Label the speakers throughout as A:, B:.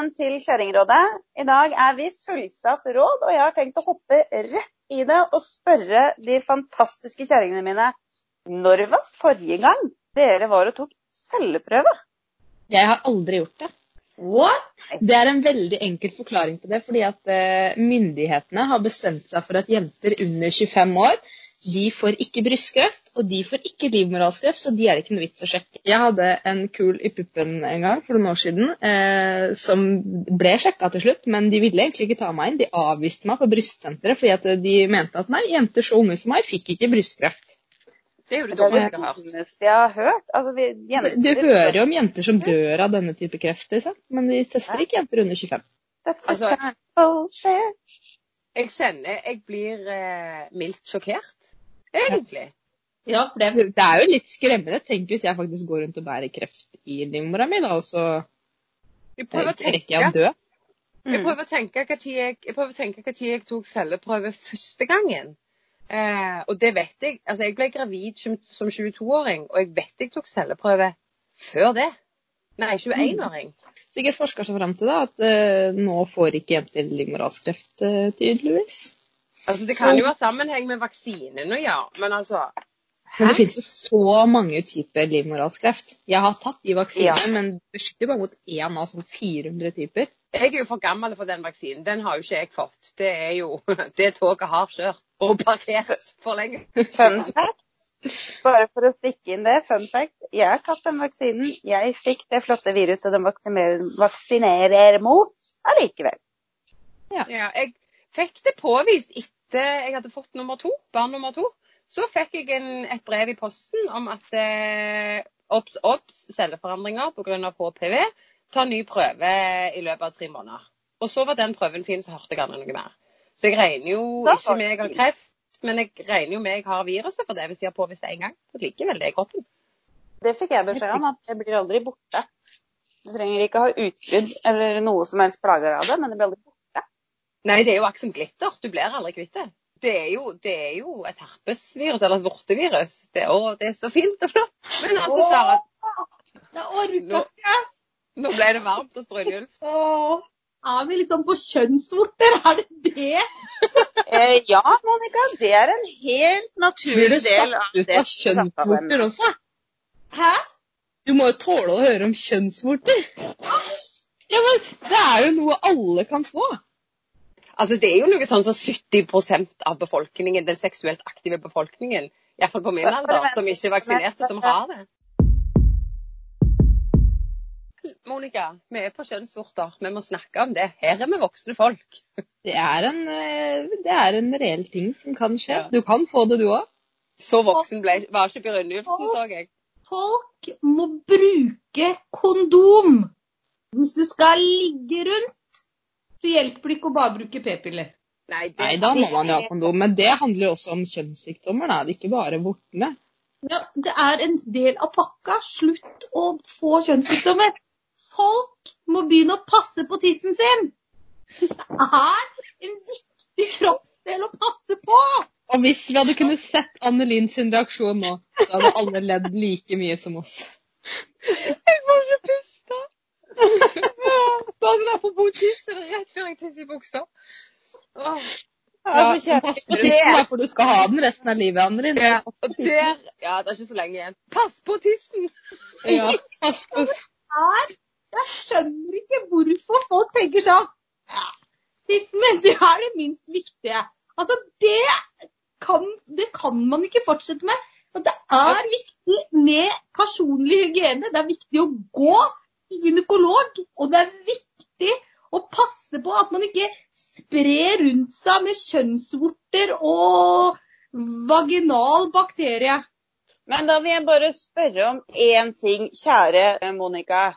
A: velkommen til Kjerringrådet. I dag er vi fullsatt råd, og jeg har tenkt å hoppe rett i det og spørre de fantastiske kjerringene mine når var forrige gang dere var og tok celleprøve?
B: Jeg har aldri gjort det.
C: What?
B: Det er en veldig enkel forklaring på det. Fordi at eh, myndighetene har bestemt seg for at jenter under 25 år de får ikke brystkreft, og de får ikke livmorhalskreft, så de er det ikke noe vits å sjekke. Jeg hadde en kul i puppen en gang for noen år siden eh, som ble sjekka til slutt, men de ville egentlig ikke ta meg inn. De avviste meg på brystsenteret fordi at de mente at nei, jenter så unge som meg fikk ikke brystkreft.
C: Det er jo det dummeste jeg har hørt.
A: Altså, vi, jenter,
B: Du hører jo om jenter som dør av denne type kreft, liksom. men de tester ikke jenter under 25.
A: Dette
C: Altså-
A: bullshit.
C: Jeg kjenner jeg blir eh, mildt sjokkert, egentlig.
B: Ja, for det, det er jo litt skremmende. Tenk hvis jeg faktisk går rundt og bærer kreft i livmora mi, da, og så
C: trekker
B: rekker jeg å dø.
C: jeg
A: Mm.
C: prøver å tenke hva tid jeg, jeg, hva tid jeg tok celleprøve første gangen. Eh, og det vet jeg. Altså, jeg ble gravid som, som 22-åring, og jeg vet jeg tok celleprøve før det. Nei, 21-åring.
B: Sikkert forsker seg fram til da, at eh, nå får ikke jenter livmorhalskreft, eh, tydeligvis.
C: Altså, det kan jo ha sammenheng med vaksinen ja, men altså
B: Men det finnes jo så mange typer livmorhalskreft. Jeg har tatt de vaksinene,
A: Ja.
B: men det beskytter bare mot én av sånn 400 typer.
C: Jeg er jo for gammel for den vaksinen. Den har jo ikke jeg fått. Det er jo det toget har kjørt og parkert for lenge.
A: Fun fact. Bare for å stikke inn det, fun fact. Jeg har tatt den vaksinen. Jeg fikk det flotte viruset de vaksinerer, vaksinerer mot allikevel.
C: Ja, jeg fikk det påvist etter jeg hadde fått nummer to, barn nummer to. Så fikk jeg en, et brev i posten om at eh, obs, obs, celleforandringer pga. HPV. Ta ny prøve i løpet av tre måneder. Og så var den prøven fin, så hørte jeg aldri noe mer. Så jeg regner jo ikke med jeg har kreft, men jeg regner jo med jeg har viruset for det hvis de har påvist det én gang. Så likevel det i kroppen.
A: Det fikk jeg beskjed om, at det blir aldri borte. Du trenger ikke ha utbrudd eller noe som helst plager av det, men det blir aldri borte.
C: Nei, det er jo akkurat som glitter. Du blir aldri kvitt det. Det er jo, det er jo et herpesvirus, eller et vortevirus. Det, er- å, det er så fint og flott. Men altså, Sara,
D: Jeg orker
C: Nå-
D: ikke.
C: nå ble det varmt hos Brynjulf.
D: Er vi liksom på kjønnsvorter? Er det det?
A: Eh, ja, Monica, det er en helt
B: Blir
A: naturlig
B: du
A: del
B: satt
A: av
B: ut
A: det.
B: av kjønnsvorter også?
D: Hæ?
B: Du må jo tåle å høre om kjønnsvorter. Ja, men Det er jo noe alle kan få.
C: Altså, det er jo noe sånn som 70% av befolkningen, den seksuelt aktive befolkningen, iallfall på min alder, som ikke er vaksinerte, som har det. Monica, vi er på kjønnsvorter. Vi må snakke om det. Her er vi voksne folk.
B: Det er en, eh, det er en reell ting som kan skje.
C: Ja.
B: Du kan få det, du òg.
C: Så voksen ble, var ikke Brynjulfsen, så jeg.
D: Folk må bruke kondom hvis du skal ligge rundt. Så hjelper det ikke å bare bruke p-piller.
C: Nei,
B: Nei, da må man jo ha kondom. Men det handler jo også om kjønnssykdommer, da. Det er ikke bare vortene.
D: Ja, det er en del av pakka. Slutt å få kjønnssykdommer. Folk må begynne å passe på tissen sin. Det er en viktig kroppsdel å passe på.
B: Og hvis vi hadde kunnet sett Annelien sin reaksjon nå, så hadde alle ledd like mye som oss.
C: Jeg får ikke puste. Bare sånn apropos tiss, det er rett før jeg tisser i buksa. Åh.
B: Ja, pass på tissen, da, for du skal ha den resten av livet, Anne.
C: Ja, og der Ja, det er ikke så lenge igjen. Pass på tissen!
B: Ja, pass på.
D: Jeg skjønner ikke hvorfor folk tenker sånn ja, Tissen min, det er det minst viktige. Altså, det kan, det kan man ikke fortsette med. Og det er viktig med personlig hygiene. Det er viktig å gå gynekolog. Og det er viktig å passe på at man ikke sprer rundt seg med kjønnsvorter og vaginal bakterie.
A: Men da vil jeg bare spørre om én ting, kjære Monica.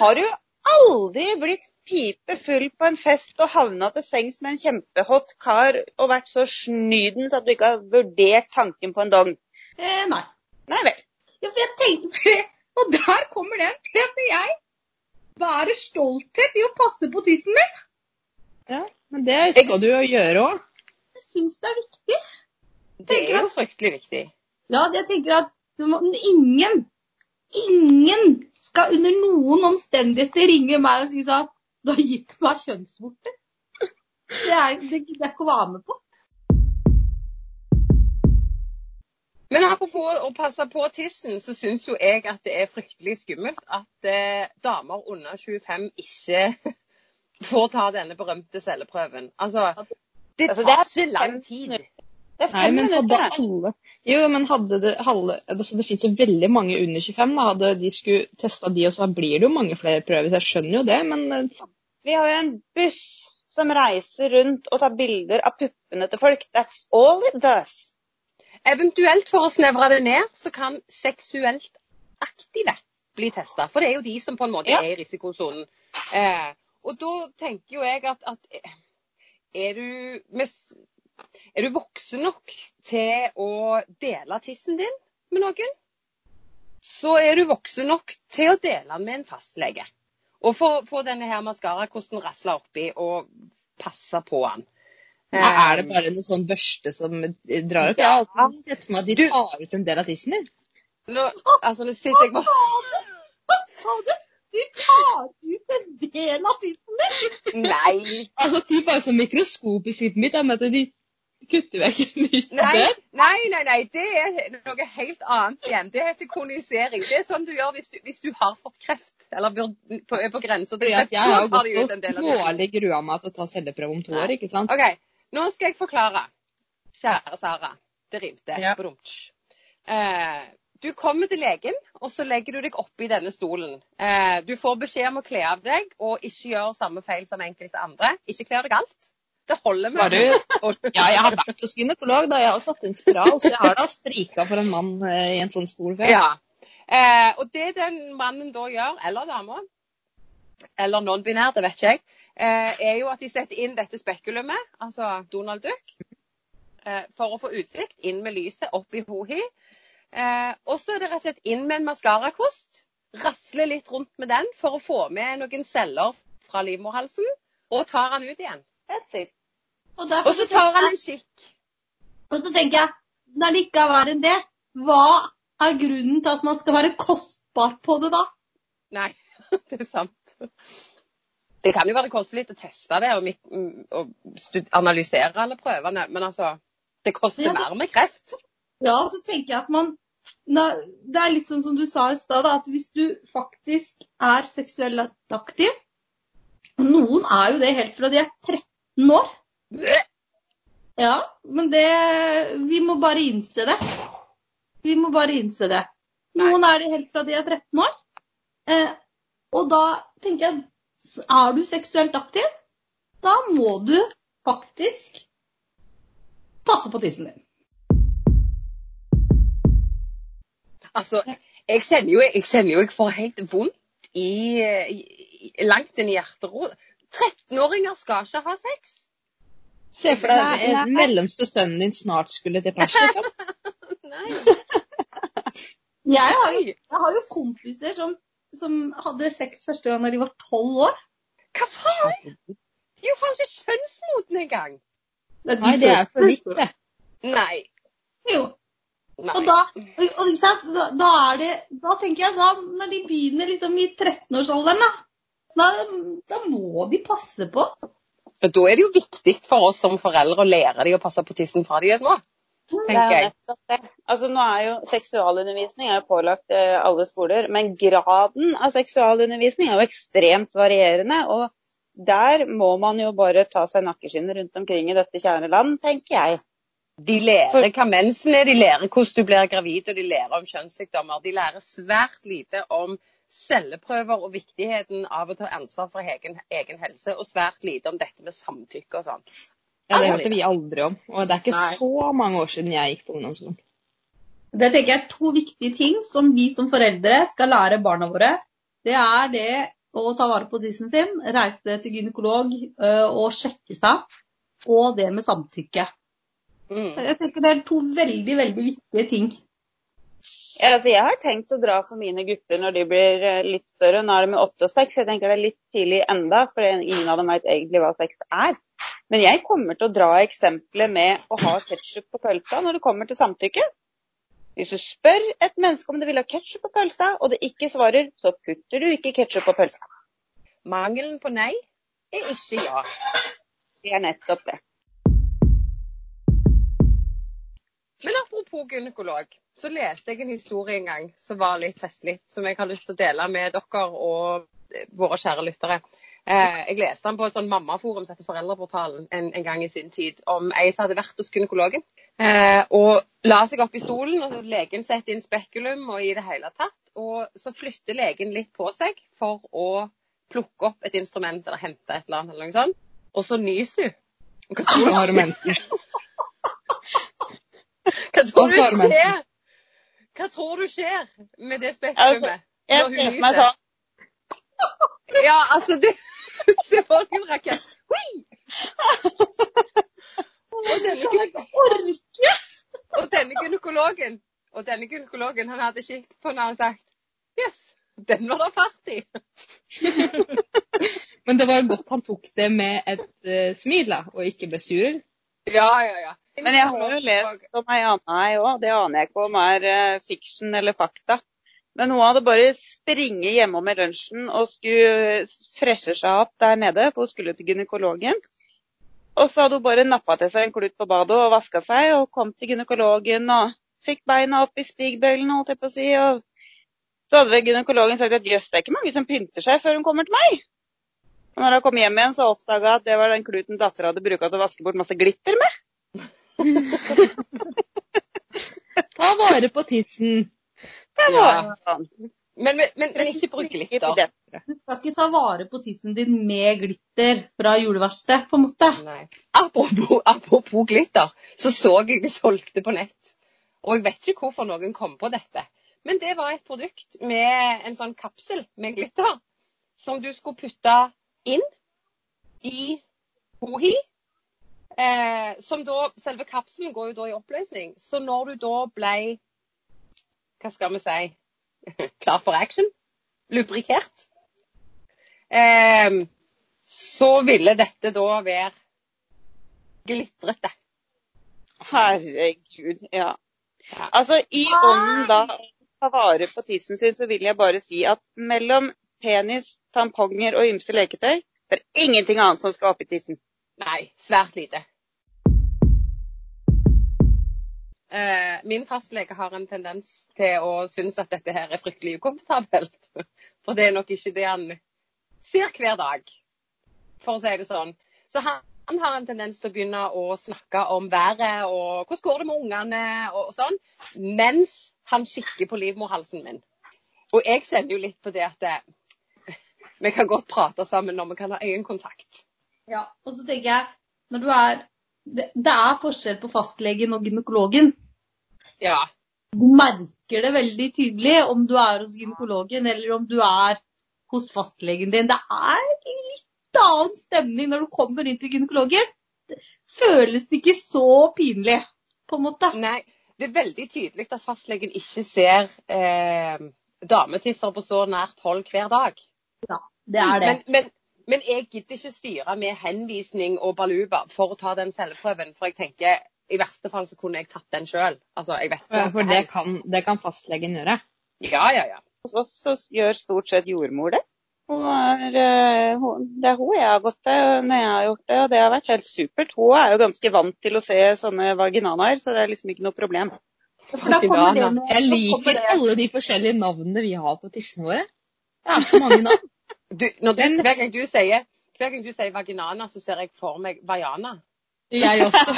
A: Har du aldri blitt pipefull på en fest og havna til sengs med en kjempehot kar og vært så snydens at du ikke har vurdert tanken på en dong?
D: Eh, nei.
A: Nei vel.
D: Ja, for jeg tenker, Og der kommer den. For jeg Være stolthet i å passe på tissen min.
B: Ja, men det skal du jo gjøre òg.
D: Jeg syns det er viktig.
C: Det er jo fryktelig viktig.
D: Ja, jeg tenker at må, ingen ingen skal under noen omstendigheter ringe meg og si sånn Du har gitt meg kjønnsvorter. Det er det ikke å være med på.
C: Men apropos å passe på tissen, så syns jo jeg at det er fryktelig skummelt at eh, damer under 25 ikke får ta denne berømte celleprøven. Altså, det
A: Altså,
C: tar
A: det er
C: ikke lang tid.
A: Det er
B: Nei, men hadde alle Jo, men hadde det halve altså Det finnes jo veldig mange under 25. Da. Hadde de skulle testa de, og så blir det jo mange flere prøver. Så jeg skjønner jo det, men eh,
A: Vi har jo en buss som reiser rundt og tar bilder av puppene til folk. That's all it does.
C: Eventuelt for å snevre det ned, så kan seksuelt aktive bli testa. For det er jo de som på en måte
A: Ja.
C: er i risikosonen. Eh, og da tenker jo jeg at, at eh, er, du, med- er du voksen nok til å dele tissen din med noen, så er du voksen nok til å dele den med en fastlege. Og få, få denne her maskarakosten rasla oppi og passe på den.
B: Er det bare noe sånn børste som drar opp? Jeg har alltid sett for meg at de tar ut en del av tissen din.
C: Nå, altså, nå sitter jeg bare?
D: Hva sa du? De tar ut en del av tissen din!
C: Nei.
B: Altså, de bare sånn mikroskop i sitt mitt, med at de kutter vekk en liten
C: Nei,
B: del.
C: nei, nei, nei, det er noe helt annet igjen. Det heter kolonisering. Det er sånn du gjør hvis du, hvis du har fått kreft, eller er på grensa til kreft.
B: jeg har gått og smålig grua meg til å ta celleprøve om to år, ikke sant?
C: OK, nå skal jeg forklare. Kjære Sara. Det rimte.
B: Ja.
C: Eh, du kommer til legen, og så legger du deg oppi denne stolen. Eh, du får beskjed om å kle av deg, og ikke gjøre samme feil som enkelte andre. Ikke kle av deg alt. Det holder med du,
B: Ja, jeg har vært hos gynekolog, da. Jeg har satt inn spiral, så jeg har da strika for en mann eh, i en sånn stol før.
C: Ja. Eh, og det den mannen da gjør, eller dama, eller non-binær, det vet ikke jeg, er jo at de setter inn dette spekulumet, altså Donald Duck, eh, for å få utsikt, inn med lyset, opp i hohi. Eh, og så er det rett og slett inn med en maskarakost, rasle litt rundt med den for å få med noen celler fra livmorhalsen, og tar han ut igjen.
A: That's it.
D: Og,
C: Og så tar han en kikk.
D: Og så tenker jeg, når det ikke er verre enn det, hva er grunnen til at man skal være kostbar på det da?
C: Nei, det er sant. Det kan jo være det koster litt å teste det og, og analysere alle prøvene, men altså Det koster
D: Ja, det-
C: mer med kreft.
D: Ja, så tenker jeg at man Det er litt sånn som du sa i stad, at hvis du faktisk er seksuelt aktiv Noen er jo det helt fra de er 13 år. Ja, men det Vi må bare innse det. Vi må bare innse det. Noen er det helt fra de er 13 år. Eh, og da tenker jeg Er du seksuelt aktiv, da må du faktisk passe på tissen din.
C: Altså, jeg kjenner jo jeg, kjenner jo jeg får helt vondt i, i, langt inn i hjerterot. 13-åringer skal ikke ha sex.
B: Se for deg den mellomste sønnen din snart skulle til pers, liksom.
C: Nei.
D: Jeg har jo, jeg har jo kompiser som, som hadde sex første gang da de var tolv år.
C: Hva faen? De er jo faen ikke kjønnsmodne engang.
D: De
B: Nei, det er for det.
C: Nei.
D: Jo.
C: Nei.
D: Og da, og, og sant? Da er det Da tenker jeg da, når de begynner liksom i 13-årsalderen, da, da, da må de passe på.
C: Og da er det jo viktig for oss som foreldre å lære dem å passe på tissen fra de er små.
A: Det er
C: tenker
A: jo
C: jeg.
A: nettopp det. Altså, nå er jo Seksualundervisning er jo pålagt eh, alle skoler, men graden av seksualundervisning er jo ekstremt varierende. og der må man jo bare ta seg nakkeskinnet rundt omkring i dette kjære land, tenker jeg.
C: De lærer hva mensen er, de lærer hvordan du blir gravid, og de lærer om kjønnssykdommer. De lærer svært lite om celleprøver og viktigheten av å ta ansvar for egen, egen helse, og svært lite om dette med samtykke og sånn.
B: Ja, det hørte vi aldri om. Og det er ikke
C: Nei.
B: så mange år siden jeg gikk på ungdomsskolen.
D: Det tenker jeg er to viktige ting som vi som foreldre skal lære barna våre. Det er det å ta vare på tissen sin, reise til gynekolog øh, og sjekke seg, og det med samtykke.
C: Mm.
D: Jeg tenker Det er to veldig, veldig viktige ting.
A: Ja, altså, jeg har tenkt å dra for mine gutter når de blir eh, litt større. Nå er de med åtte og seks. Jeg tenker det er litt tidlig enda, for ingen av dem vet egentlig hva sex er. Men jeg kommer til å dra eksempelet med å ha ketsjup på pølsa når det kommer til samtykke. Hvis du spør et menneske om det vil ha ketsjup på pølsa, og det ikke svarer, så putter du ikke ketsjup på pølsa.
C: Mangelen på nei er ikke ja.
A: Det er nettopp det.
C: Men apropos gynekolog, så leste jeg en historie en gang som var litt festlig, som jeg har lyst til å dele med dere og våre kjære lyttere. Eh, jeg leste den på et sånn mammaforum som heter Foreldreportalen en, en, gang i sin tid, om ei som hadde vært hos gynekologen. Eh, og la seg opp i stolen, og legen setter inn spekulum og i det hele tatt. Og så flytter legen litt på seg for å plukke opp et instrument eller hente et eller annet. eller noe sånt. Og så nyser hun. Hva tror du skjer? Hva tror du skjer? Hva tror du skjer med det spekulumet?
A: Jeg ser for meg sånn.
C: Ja, altså det Se på den en. Og denne, og denne gynekologen og denne gynekologen han hadde kikket på henne og sagt Yes, den var det fart i.
B: Men det var jo godt han tok det med et uh, smil, da, og ikke ble sur?
C: Ja, ja, ja.
A: Men jeg har jo lest om ei anna ei òg. Det aner jeg ikke om er uh, fiksjon eller fakta. Men hun hadde bare springet hjemom i lunsjen og skulle freshe seg opp der nede, for hun skulle til gynekologen. Og så hadde hun bare nappa til seg en klut på badet og vaska seg, og kom til gynekologen og fikk beina opp i stigbøylene, holdt jeg på å si. Og så hadde vel gynekologen sagt at jøss, det er ikke mange som pynter seg før hun kommer til meg. Og når hun kom hjem igjen, så oppdaga hun at det var den kluten dattera hadde bruka til å vaske bort masse glitter med.
B: Ta vare på tissen.
C: Ja. Men, men, men, ikke bruk glitter.
D: Du skal ikke ta vare på tissen din med glitter fra juleverkstedet, på en måte.
C: Apropos, apropos, glitter, så så jeg de solgte på nett. Og jeg vet ikke hvorfor noen kom på dette. Men det var et produkt med en sånn kapsel med glitter som du skulle putte inn i hohi. Eh, som da, Selve kapselen går jo da i oppløsning. Så når du da ble hva skal vi si klar for action, lubrikert, eh, så ville dette da være glitrete.
A: Herregud, ja. ja. Altså, i ånden da ta vare på tissen sin, så vil jeg bare si at mellom penis, tamponger og ymse leketøy, det er ingenting annet som skal opp i tissen.
C: Nei, svært lite. Eh, min fastlege har en tendens til å synes at dette her er fryktelig ukomfortabelt. For det er nok ikke det han ser hver dag, for å si det sånn. Så han, har en tendens til å begynne å snakke om været og hvordan går det med ungene og, og sånn, mens han kikker på livmorhalsen min. Og jeg kjenner jo litt på det at det, eh, vi kan godt prate sammen når vi kan ha øyekontakt.
D: Ja, og så tenker jeg, når du er det, det, er forskjell på fastlegen og gynekologen.
C: Ja.
D: Du merker det veldig tydelig om du er hos gynekologen eller om du er hos fastlegen din. Det er litt annen stemning når du kommer inn til gynekologen. Det føles det ikke så pinlig, på en måte.
C: Nei, det er veldig tydelig at fastlegen ikke ser eh, dametisser på så nært hold hver dag.
D: Ja, det er det.
C: Men, men, men jeg gidder ikke styre med henvisning og baluba for å ta den celleprøven. For jeg tenker i verste fall så kunne jeg tatt den sjøl. Altså,
B: ja, for det kan, det kan, fastlegen gjøre?
C: Ja, ja, ja.
A: Hos oss så gjør stort sett jordmor det. Er, eh, det er hun jeg har gått til når jeg har gjort det, og det har vært helt supert. Hun er jo ganske vant til å se sånne vaginanaer, så det er liksom ikke noe problem.
B: Jeg liker alle de forskjellige navnene vi har på tissene våre. Det er så mange navn.
C: Du, du, hver, gang du sier, hver gang du sier vaginana, så ser jeg for meg vaiana.
B: Jeg også.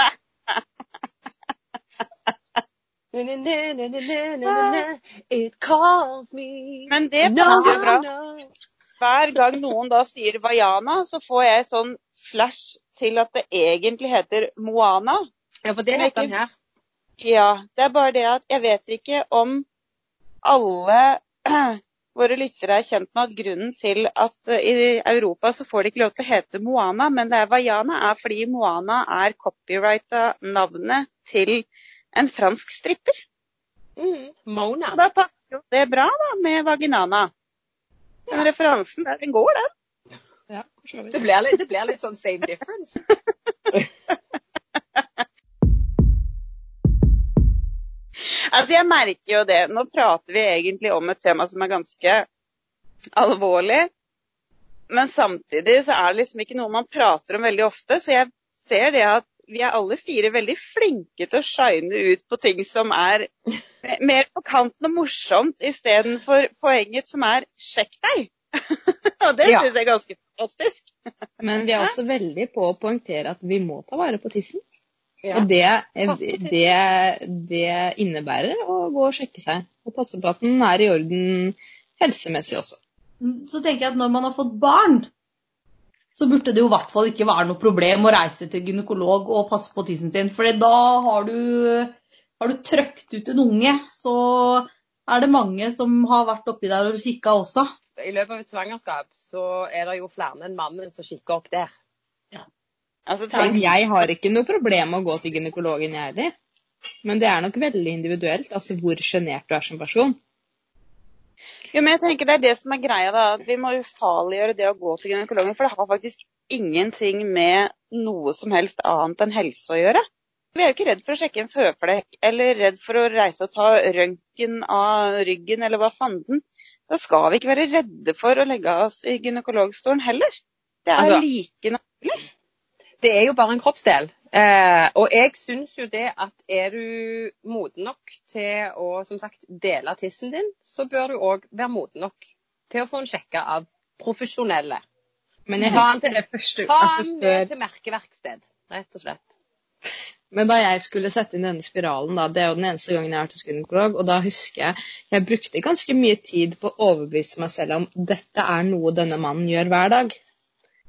C: It calls me.
A: Men det passer bra. Hver gang noen da sier vaiana, så får jeg sånn flash til at det egentlig heter moana.
C: Ja, for det heter den her.
A: Ja. Det er bare det at jeg vet ikke om alle våre lyttere er kjent med at grunnen til at eh, i Europa så får det ikke lov til å hete Moana, men det er Vaiana, er fordi Moana er copyrighta navnet til en fransk stripper.
C: Mm, Mona.
A: Og da passer jo det bra da, med Vaginana. Den ja. referansen der, den går, den.
C: Ja, det blir, litt, det blir litt sånn same difference.
A: Altså, jeg merker jo det. Nå prater vi egentlig om et tema som er ganske alvorlig. Men samtidig så er det liksom ikke noe man prater om veldig ofte. Så jeg ser det at vi er alle fire veldig flinke til å shine ut på ting som er mer på kanten og morsomt, istedenfor poenget som er 'sjekk deg'. og det
C: Ja.
A: syns jeg er ganske fantastisk.
B: Men vi er også veldig på å poengtere at vi må ta vare på tissen.
C: Ja.
B: Og det, det, det innebærer å gå og sjekke seg. Og passe på at den er i orden helsemessig også.
D: Så tenker jeg at når man har fått barn, så burde det jo i hvert fall ikke være noe problem å reise til gynekolog og passe på tissen sin. For da har du, har du trøkt ut en unge, så er det mange som har vært oppi der og kikka også.
C: I løpet av et svangerskap så er det jo flere enn mannen som kikker opp der.
A: Altså, tenk,
B: jeg har ikke noe problem med å gå til gynekologen, jeg heller. Men det er nok veldig individuelt, altså hvor sjenert du er som person.
A: Jo, men jeg tenker det er det som er greia, da. At vi må ufarliggjøre det å gå til gynekologen. For det har faktisk ingenting med noe som helst annet enn helse å gjøre. Vi er jo ikke redd for å sjekke en føflekk, eller redd for å reise og ta røntgen av ryggen, eller hva fanden. Da skal vi ikke være redde for å legge oss i gynekologstolen heller. Det er
C: Altså-
A: like naturlig.
C: Det er jo bare en kroppsdel. Eh, og jeg syns jo det at er du moden nok til å som sagt, dele tissen din, så bør du òg være moden nok til å få den sjekka av profesjonelle.
B: Men jeg husker det første
C: Ta
B: altså
C: den
B: før,
C: til merkeverksted, rett og slett.
B: Men da jeg skulle sette inn denne spiralen, da, det er jo den eneste gangen jeg har vært hos gynekolog, og da husker jeg jeg brukte ganske mye tid på å overbevise meg selv om dette er noe denne mannen gjør hver dag.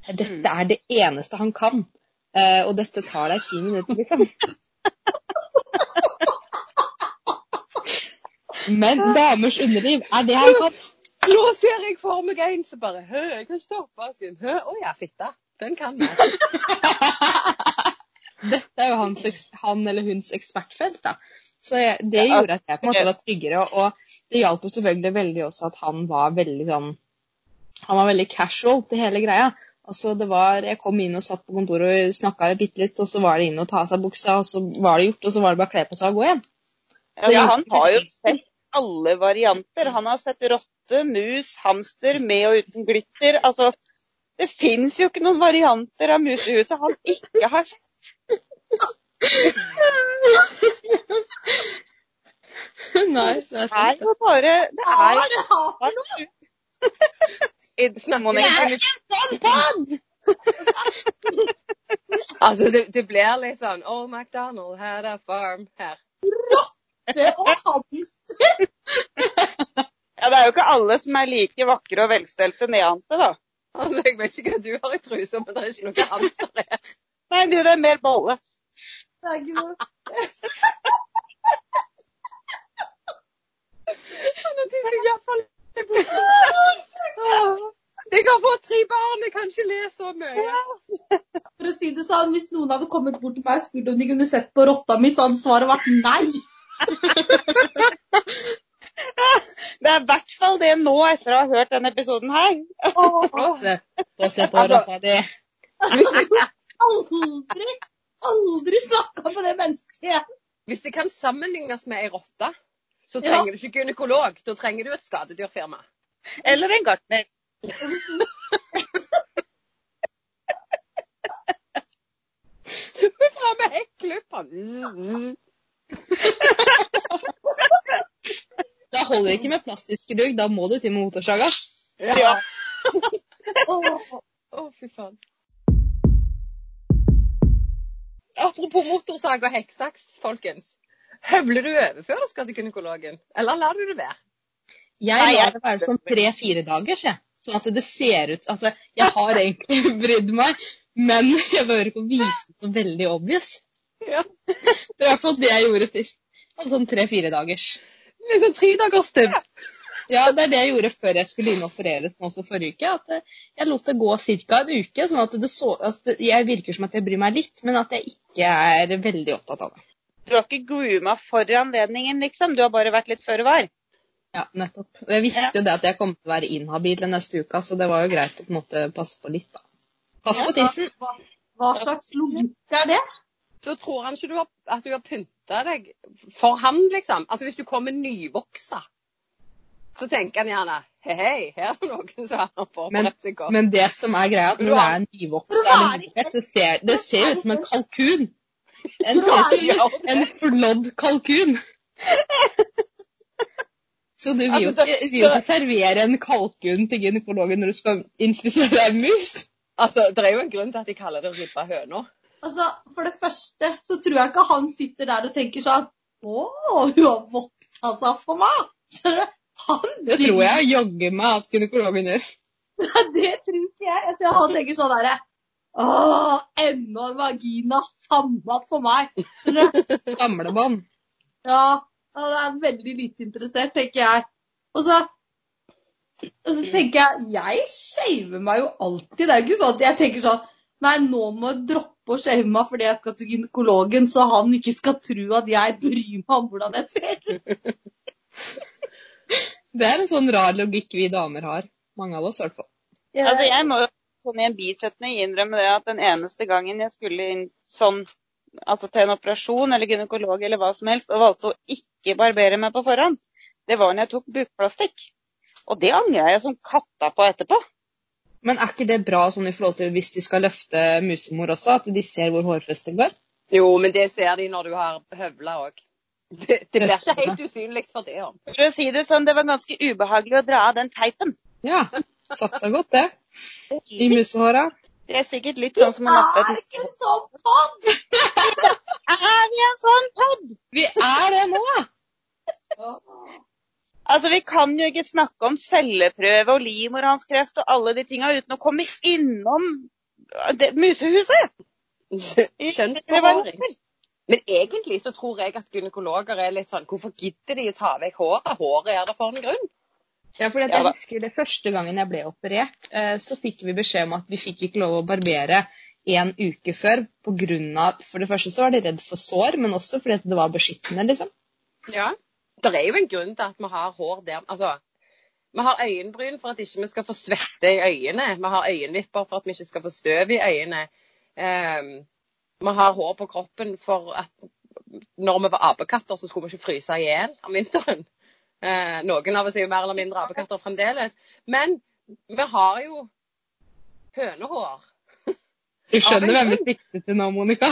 B: Dette er det eneste han kan. Eh, og dette tar deg ti minutter, liksom. Men damers underliv er det han kan.
C: Nå ser jeg for meg en som bare Hø, jeg kan ikke ta oppvasken. Hø, å ja, fitte. Den kan jeg.
B: Dette er jo hans, han eller huns ekspertfelt, da. Så jeg, det gjorde at jeg på en måte var tryggere. Og, og det hjalp jo selvfølgelig veldig også at han var veldig sånn Han var veldig casual til hele greia. Altså det var, Jeg kom inn og satt på kontoret og snakka bitte litt, og så var det inn og ta av seg buksa, og så var det gjort, og så var det bare å kle på seg og gå igjen.
A: Ja, han har jo sett alle varianter. Han har sett rotte, mus, hamster med og uten glitter. Altså, det fins jo ikke noen varianter av musehuset han ikke har sett.
B: Nei, det er
A: Det er jo bare Det er
D: er det her for noe?
A: jo
C: Snakker vi
B: Sånn pod!
C: Altså, det, det blir litt sånn Oh, McDonald had a farm her.
D: Det og hamster.
A: ja, det er jo ikke alle som er like vakre og velstelte neante, da.
C: Altså, Jeg vet ikke hva du har i trusa, men det er ikke noe hamster her.
A: Nei, du, det er mer bolle.
D: Det er ikke noe.
C: Tisser jeg iallfall Jeg har fått tre barn, jeg kan ikke le så mye.
D: For å si det sånn, Hvis noen hadde kommet bort til meg og spurt om de kunne sett på rotta mi, så hadde svaret vært nei.
A: Det er i hvert fall det nå, etter å ha hørt denne episoden her.
B: Få se på
C: rotta
B: roppa di.
D: Aldri, aldri snakka med det mennesket.
C: Hvis det kan sammenlignes med ei rotte, så
D: Ja.
C: trenger du ikke gynekolog. Da trenger du et skadedyrfirma.
A: Eller en gartner.
D: Og er framme
C: helt fra.
B: Da holder det ikke med plastisk rugg, da må du til med motorsaga.
A: Ja.
D: Åh,
C: Å, fy faen. Apropos motorsag og hekksaks, folkens. Høvler du over før du skal til gynekologen? Eller lar du det være?
B: Jeg
A: Nei,
B: lar det være sånn tre-fire dagers, jeg. Sånn at det ser ut at jeg har egentlig brydd meg, men jeg behøver ikke å vise det så veldig obvious.
C: Ja.
B: Det er i hvert fall det jeg gjorde sist. Altså sånn tre-fire dagers.
C: Litt sånn tredagersstubb.
B: Ja, det er det jeg gjorde før jeg skulle inn og opereres nå også forrige uke. At eh, jeg lot det gå ca. en uke, sånn at det så altså, Jeg virker som at jeg bryr meg litt, men at jeg ikke er veldig opptatt av det.
A: Du har ikke grooma for anledningen, liksom. Du har bare vært litt føre var.
B: Ja, nettopp. Jeg visste jo det at jeg kom til å være inhabil den neste uka, så det var jo greit å på en måte passe på litt, da. Pass på tissen.
D: hva, hva slags logikk er det?
C: Da tror han ikke du har, at du har pynta deg for han, liksom. Altså hvis du kommer nyvoksa, så tenker han gjerne hei, hei, her er det noen som har forberedt seg godt.
B: Men det som er greia, at når du er nyvoksa, det, ser det ser ut som en kalkun. En, ser en flådd kalkun. Så du vil jo
C: Altså,
B: ikke, vil ikke servere en kalkun til gynekologen når du skal inspisere en mus?
C: Altså, Det er jo en grunn til at de kaller det ribba høna.
D: Altså, For det første så tror jeg ikke han sitter der og tenker sånn Å, hun har voksa seg for meg! Skjønner du? Han
B: Det tror jeg jaggu meg at gynekologen gjør.
D: Nei, det tror ikke jeg. Jeg tror han tenker sånn derre Å, enda en vagina. Samme for meg. Skjønner. Ja, han er veldig lite interessert, tenker jeg. Og så, og så tenker jeg Jeg shaver meg jo alltid. Det er jo ikke sånn at jeg tenker sånn Nei, nå må jeg droppe å shave meg fordi jeg skal til gynekologen, så han ikke skal tro at jeg bryr meg om hvordan jeg ser ut.
B: Det er en sånn rar logikk vi damer har. Mange av oss, i hvert fall.
A: Altså, jeg må jo sånn i en bisetning innrømme det at den eneste gangen jeg skulle inn sånn, altså til en operasjon eller gynekolog eller hva som helst, og valgte å ikke barbere meg på forhånd, det var når jeg tok bukplastikk. Og det angra jeg som katta på etterpå.
B: Men er ikke det bra sånn i forhold til hvis de skal løfte musemor også, at de ser hvor hårfestet går?
C: Jo, men det ser de når du har høvla òg. Det, det blir ikke helt usynlig for det. om.
A: For å si det sånn, det var ganske ubehagelig å dra av den teipen.
B: Ja, satt deg godt, det. I musehåra.
A: Det er sikkert litt
D: Vi
A: sånn som å nappe
D: er ikke en sånn podd!
A: Er vi en sånn pod?
B: Vi er det nå!
A: Altså, vi kan jo ikke snakke om celleprøve og livmorhalskreft og alle de tinga uten å komme innom det, musehuset.
C: Kjønnsbevaring. Men egentlig så tror jeg at gynekologer er litt sånn Hvorfor gidder de å ta vekk håret? Håret er der for en grunn.
B: Ja,
A: for
B: jeg husker det første gangen jeg ble operert, eh, så fikk vi beskjed om at vi fikk ikke lov å barbere en uke før på grunn av For det første så var de redd for sår, men også fordi det var beskyttende, liksom.
C: Ja. Det er jo en grunn til at vi har hår der. Altså, vi har øyenbryn for at ikke vi skal få svette i øynene. Vi har øyenvipper for at vi ikke skal få støv i øynene. Um, vi har hår på kroppen for at når vi var apekatter, så skulle vi ikke fryse i hjel om vinteren. Eh, noen av oss er jo mer eller mindre apekatter fremdeles. Men vi har jo hønehår.
B: Du skjønner hvem vi sikter til nå, Monica?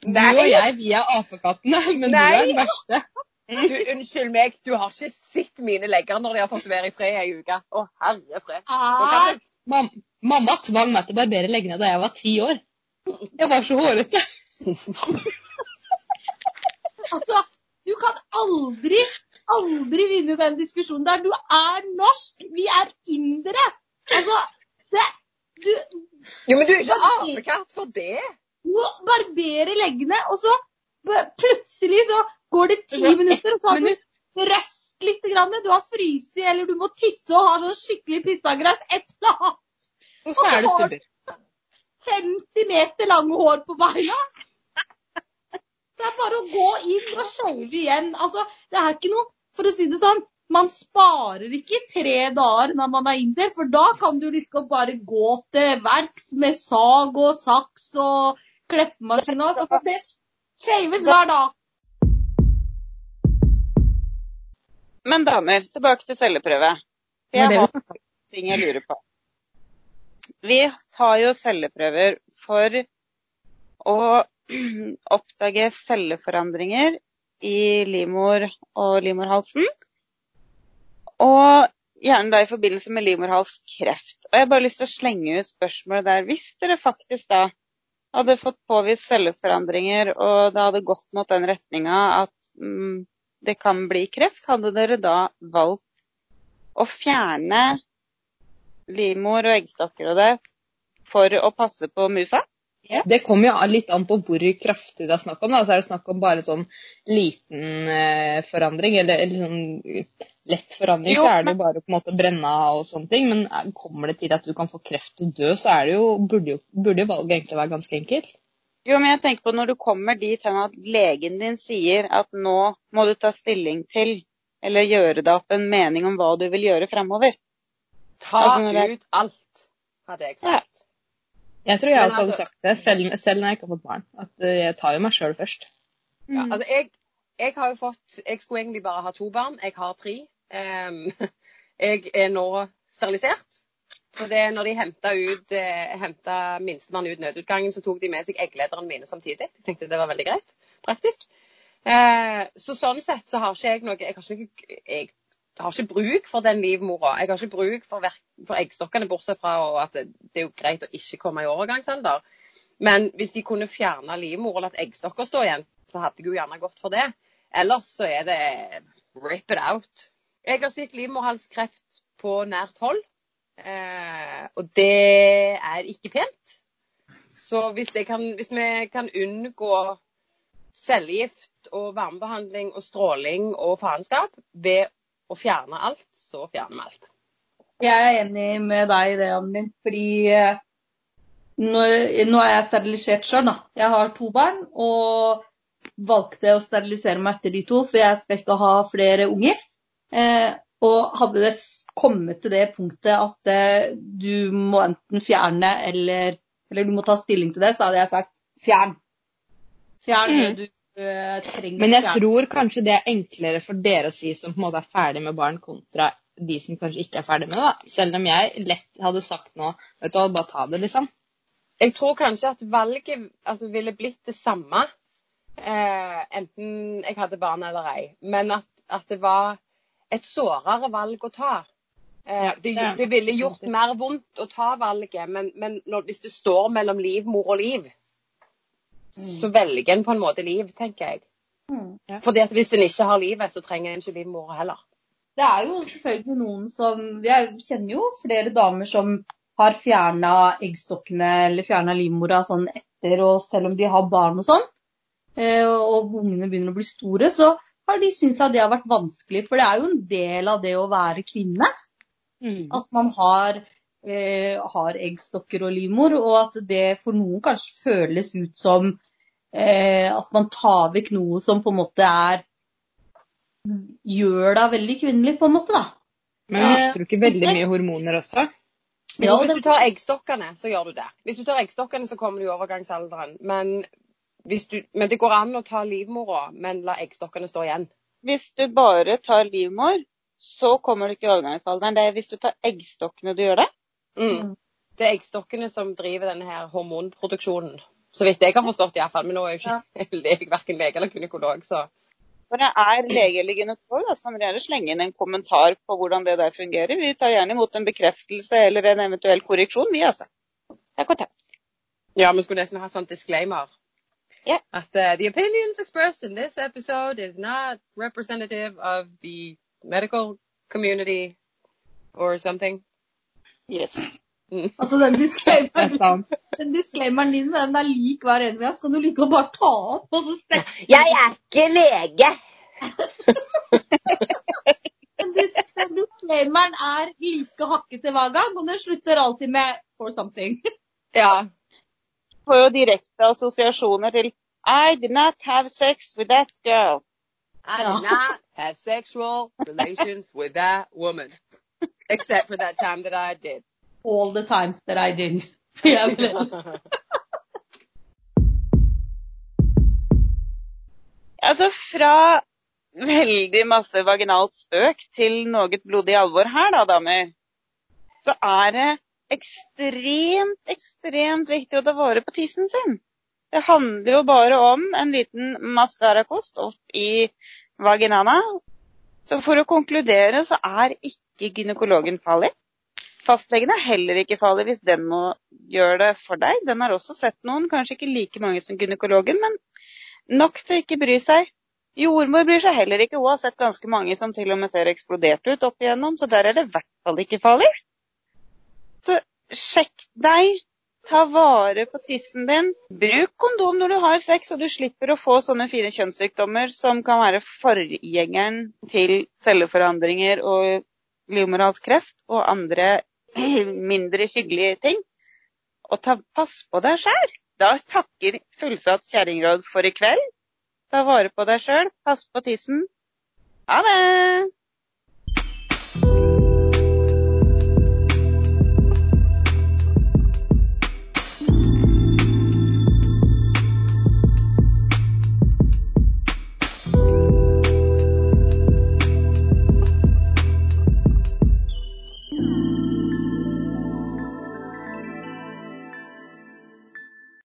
B: Du
C: Nei.
B: og jeg, vi er apekattene, men du er den verste.
C: Du, unnskyld meg, du har ikke sett mine legger når de har fått være i fred ei uke. Å, herre fred.
B: Mam mamma tvang meg til å barbere leggene da jeg var ti år. Jeg var så hårete.
D: altså, du kan aldri, aldri vinne den diskusjonen der. Du er norsk. Vi er indere. Altså, det, du,
C: Jo, men du er ikke apekatt for det.
D: du barberer leggene, og så plutselig så går det ti minutter, og så har du røst litt. Grann. Du har fryst, eller du må tisse og har sånn skikkelig pissagress. Et eller annet.
B: Og så er det stubber.
D: 50 meter lange hår på beina. Det er bare å gå inn og shave igjen. Altså, det er ikke noe For å si det sånn, man sparer ikke tre dager når man er inder, for da kan du liksom bare gå til verks med sag og saks og kleppemaskin og Det shaves hver dag.
A: Men damer, tilbake til celleprøve. Jeg har ting jeg lurer på. Vi tar jo celleprøver for å oppdage celleforandringer i livmor og livmorhalsen. Og gjerne da i forbindelse med livmorhalskreft. Og jeg har bare lyst til å slenge ut spørsmålet der. Hvis dere faktisk da hadde fått påvist celleforandringer, og det hadde gått mot den retninga at mm, det kan bli kreft, hadde dere da valgt å fjerne livmor og eggstokker og det for å passe på musa?
B: Det kommer jo litt an på hvor kraftig det er snakk om. Da. Så er det snakk om bare sånn liten eh, forandring, eller, eller sånn lett forandring,
A: Jo,
B: så er det jo bare på en måte å brenne av og sånne ting. Men eh, kommer det til at du kan få kreft og dø, så er det jo, burde, jo, burde jo valget egentlig være ganske enkelt.
A: Jo, men jeg tenker på når du kommer dit hen at legen din sier at nå må du ta stilling til, eller gjøre deg opp en mening om hva du vil gjøre fremover.
C: Ta
A: Altså, det-
C: ut alt, hadde jeg sagt.
B: Jeg tror jeg også
C: altså, hadde
B: sagt det, selv, selv når jeg ikke har fått barn. At eh, jeg tar jo meg sjøl først.
C: Ja,
A: Mm.
C: altså jeg, jeg har jo fått Jeg skulle egentlig bare ha to barn. Jeg har tre. Um, jeg er nå sterilisert. For det, når de henta ut eh, minstemann ut nødutgangen, så tok de med seg egglederne mine samtidig. Jeg tenkte det var veldig greit. Praktisk. Eh, så sånn sett så har ikke jeg noe Jeg har ikke, noe, jeg har ikke bruk for den livmora. Jeg har ikke bruk for, for eggstokkene, bortsett fra at det, det er jo greit å ikke komme i overgangsalder. Men hvis de kunne fjerne livmor og latt eggstokker stå igjen, så hadde jeg jo gjerne gått for det. Ellers så er det rip it out. Jeg har sett livmorhalskreft på nært hold, eh, og det er ikke pent. Så hvis, kan, hvis vi kan unngå cellegift og varmebehandling og stråling og faenskap ved å fjerne alt, så fjerner vi alt.
D: Jeg er enig med deg i det, Amin. Fordi eh, nå, nå er jeg sterilisert sjøl, da. Jeg har to barn og valgte å sterilisere meg etter de to, for jeg skal ikke ha flere unger. Eh, og hadde det kommet til det punktet at eh, du må enten fjerne eller, eller du må ta stilling til det, så hadde jeg sagt fjern. Fjern det
A: Mm.
D: du eh, trenger
B: Men jeg tror kanskje det er enklere for dere å si som på en måte er ferdig med barn, kontra de som kanskje ikke er ferdig med det. da. Selv om jeg lett hadde sagt nå vet du bare ta det, liksom.
C: Jeg tror kanskje at valget altså, ville blitt det samme eh, enten jeg hadde barn eller ei. Men at, at det var et sårere valg å ta. Eh, det,
B: det-
C: det ville gjort mer vondt å ta valget, men, men når, hvis det står mellom liv, mor og liv, så velger en på en måte liv, tenker jeg.
D: Mm.
C: Fordi at hvis en ikke har livet, så trenger en ikke livmor heller.
D: Det er jo selvfølgelig noen som Jeg kjenner jo flere damer som har fjerna eggstokkene eller fjerna livmora sånn etter, og selv om de har barn og sånn, eh, og ungene begynner å bli store, så har de syntes at det har vært vanskelig. For det er jo en del av det å være kvinne.
A: Mm.
D: At man har, eh, har eggstokker og livmor, og at det for noen kanskje føles ut som eh, at man tar vekk noe som på en måte er Gjør deg veldig kvinnelig, på en måte, da.
B: Men
D: Eh,
B: mister du ikke veldig mye hormoner også?
C: Jo,
D: Ja,
C: hvis du tar eggstokkene, så gjør du det. Hvis du tar eggstokkene, så kommer du i overgangsalderen. Men, hvis du, men det går an å ta livmora, men la eggstokkene stå igjen.
A: Hvis du bare tar livmor, så kommer du ikke i overgangsalderen. Det er hvis du tar eggstokkene du gjør det.
C: Mm.
D: Mm.
C: Det er eggstokkene som driver denne her hormonproduksjonen. Så vidt jeg har forstått iallfall. Men nå er jo ikke jeg verken lege eller gynekolog, så
A: Når jeg er lege eller gynekolog, så kan dere gjerne slenge inn en kommentar på hvordan det der fungerer. Vi tar gjerne imot en bekreftelse eller en eventuell korreksjon, vi altså. Takk og takk.
C: Ja, vi skulle nesten ha sånn disclaimer.
A: Yeah.
C: At uh, the opinions expressed in this episode is not representative of the medical community or something.
A: Yes.
D: Altså, den disclaimeren,
B: er
D: den disclaimeren din den er lik hver eneste gang. Så kan du like å bare ta opp og så strekke
C: Jeg er ikke lege!
D: den. dis- Den disclaimeren er like hakkete hver gang, og den slutter alltid med 'for something'.
C: Ja.
A: Får jo direkte assosiasjoner til I did not have sex with that girl.
C: I did not have sexual relations with that woman. Except for that time that I did.
D: All the times that I did. For
A: Altså fra veldig masse vaginalt spøk til noe blodig alvor her, da, damer. Så er det ekstremt, ekstremt viktig å ta vare på tissen sin. Det handler jo bare om en liten maskarakost opp i vaginana. Så for å konkludere så er ikke gynekologen farlig. Fastlegen er heller ikke farlig hvis den må gjøre det for deg. Den har også sett noen, kanskje ikke like mange som gynekologen, men nok til ikke bry seg. Jordmor bryr seg heller ikke. Hun har sett ganske mange som til og med ser eksplodert ut opp igjennom, så der er det i hvert fall ikke farlig. Så sjekk deg. Ta vare på tissen din. Bruk kondom når du har sex, og du slipper å få sånne fine kjønnssykdommer som kan være forgjengeren til celleforandringer og livmorhalskreft og andre mindre hyggelige ting. Og ta pass på deg sjæl. Da takker fullsatt kjerringråd for i kveld. Ta vare på deg sjøl, pass på tissen. Ha det!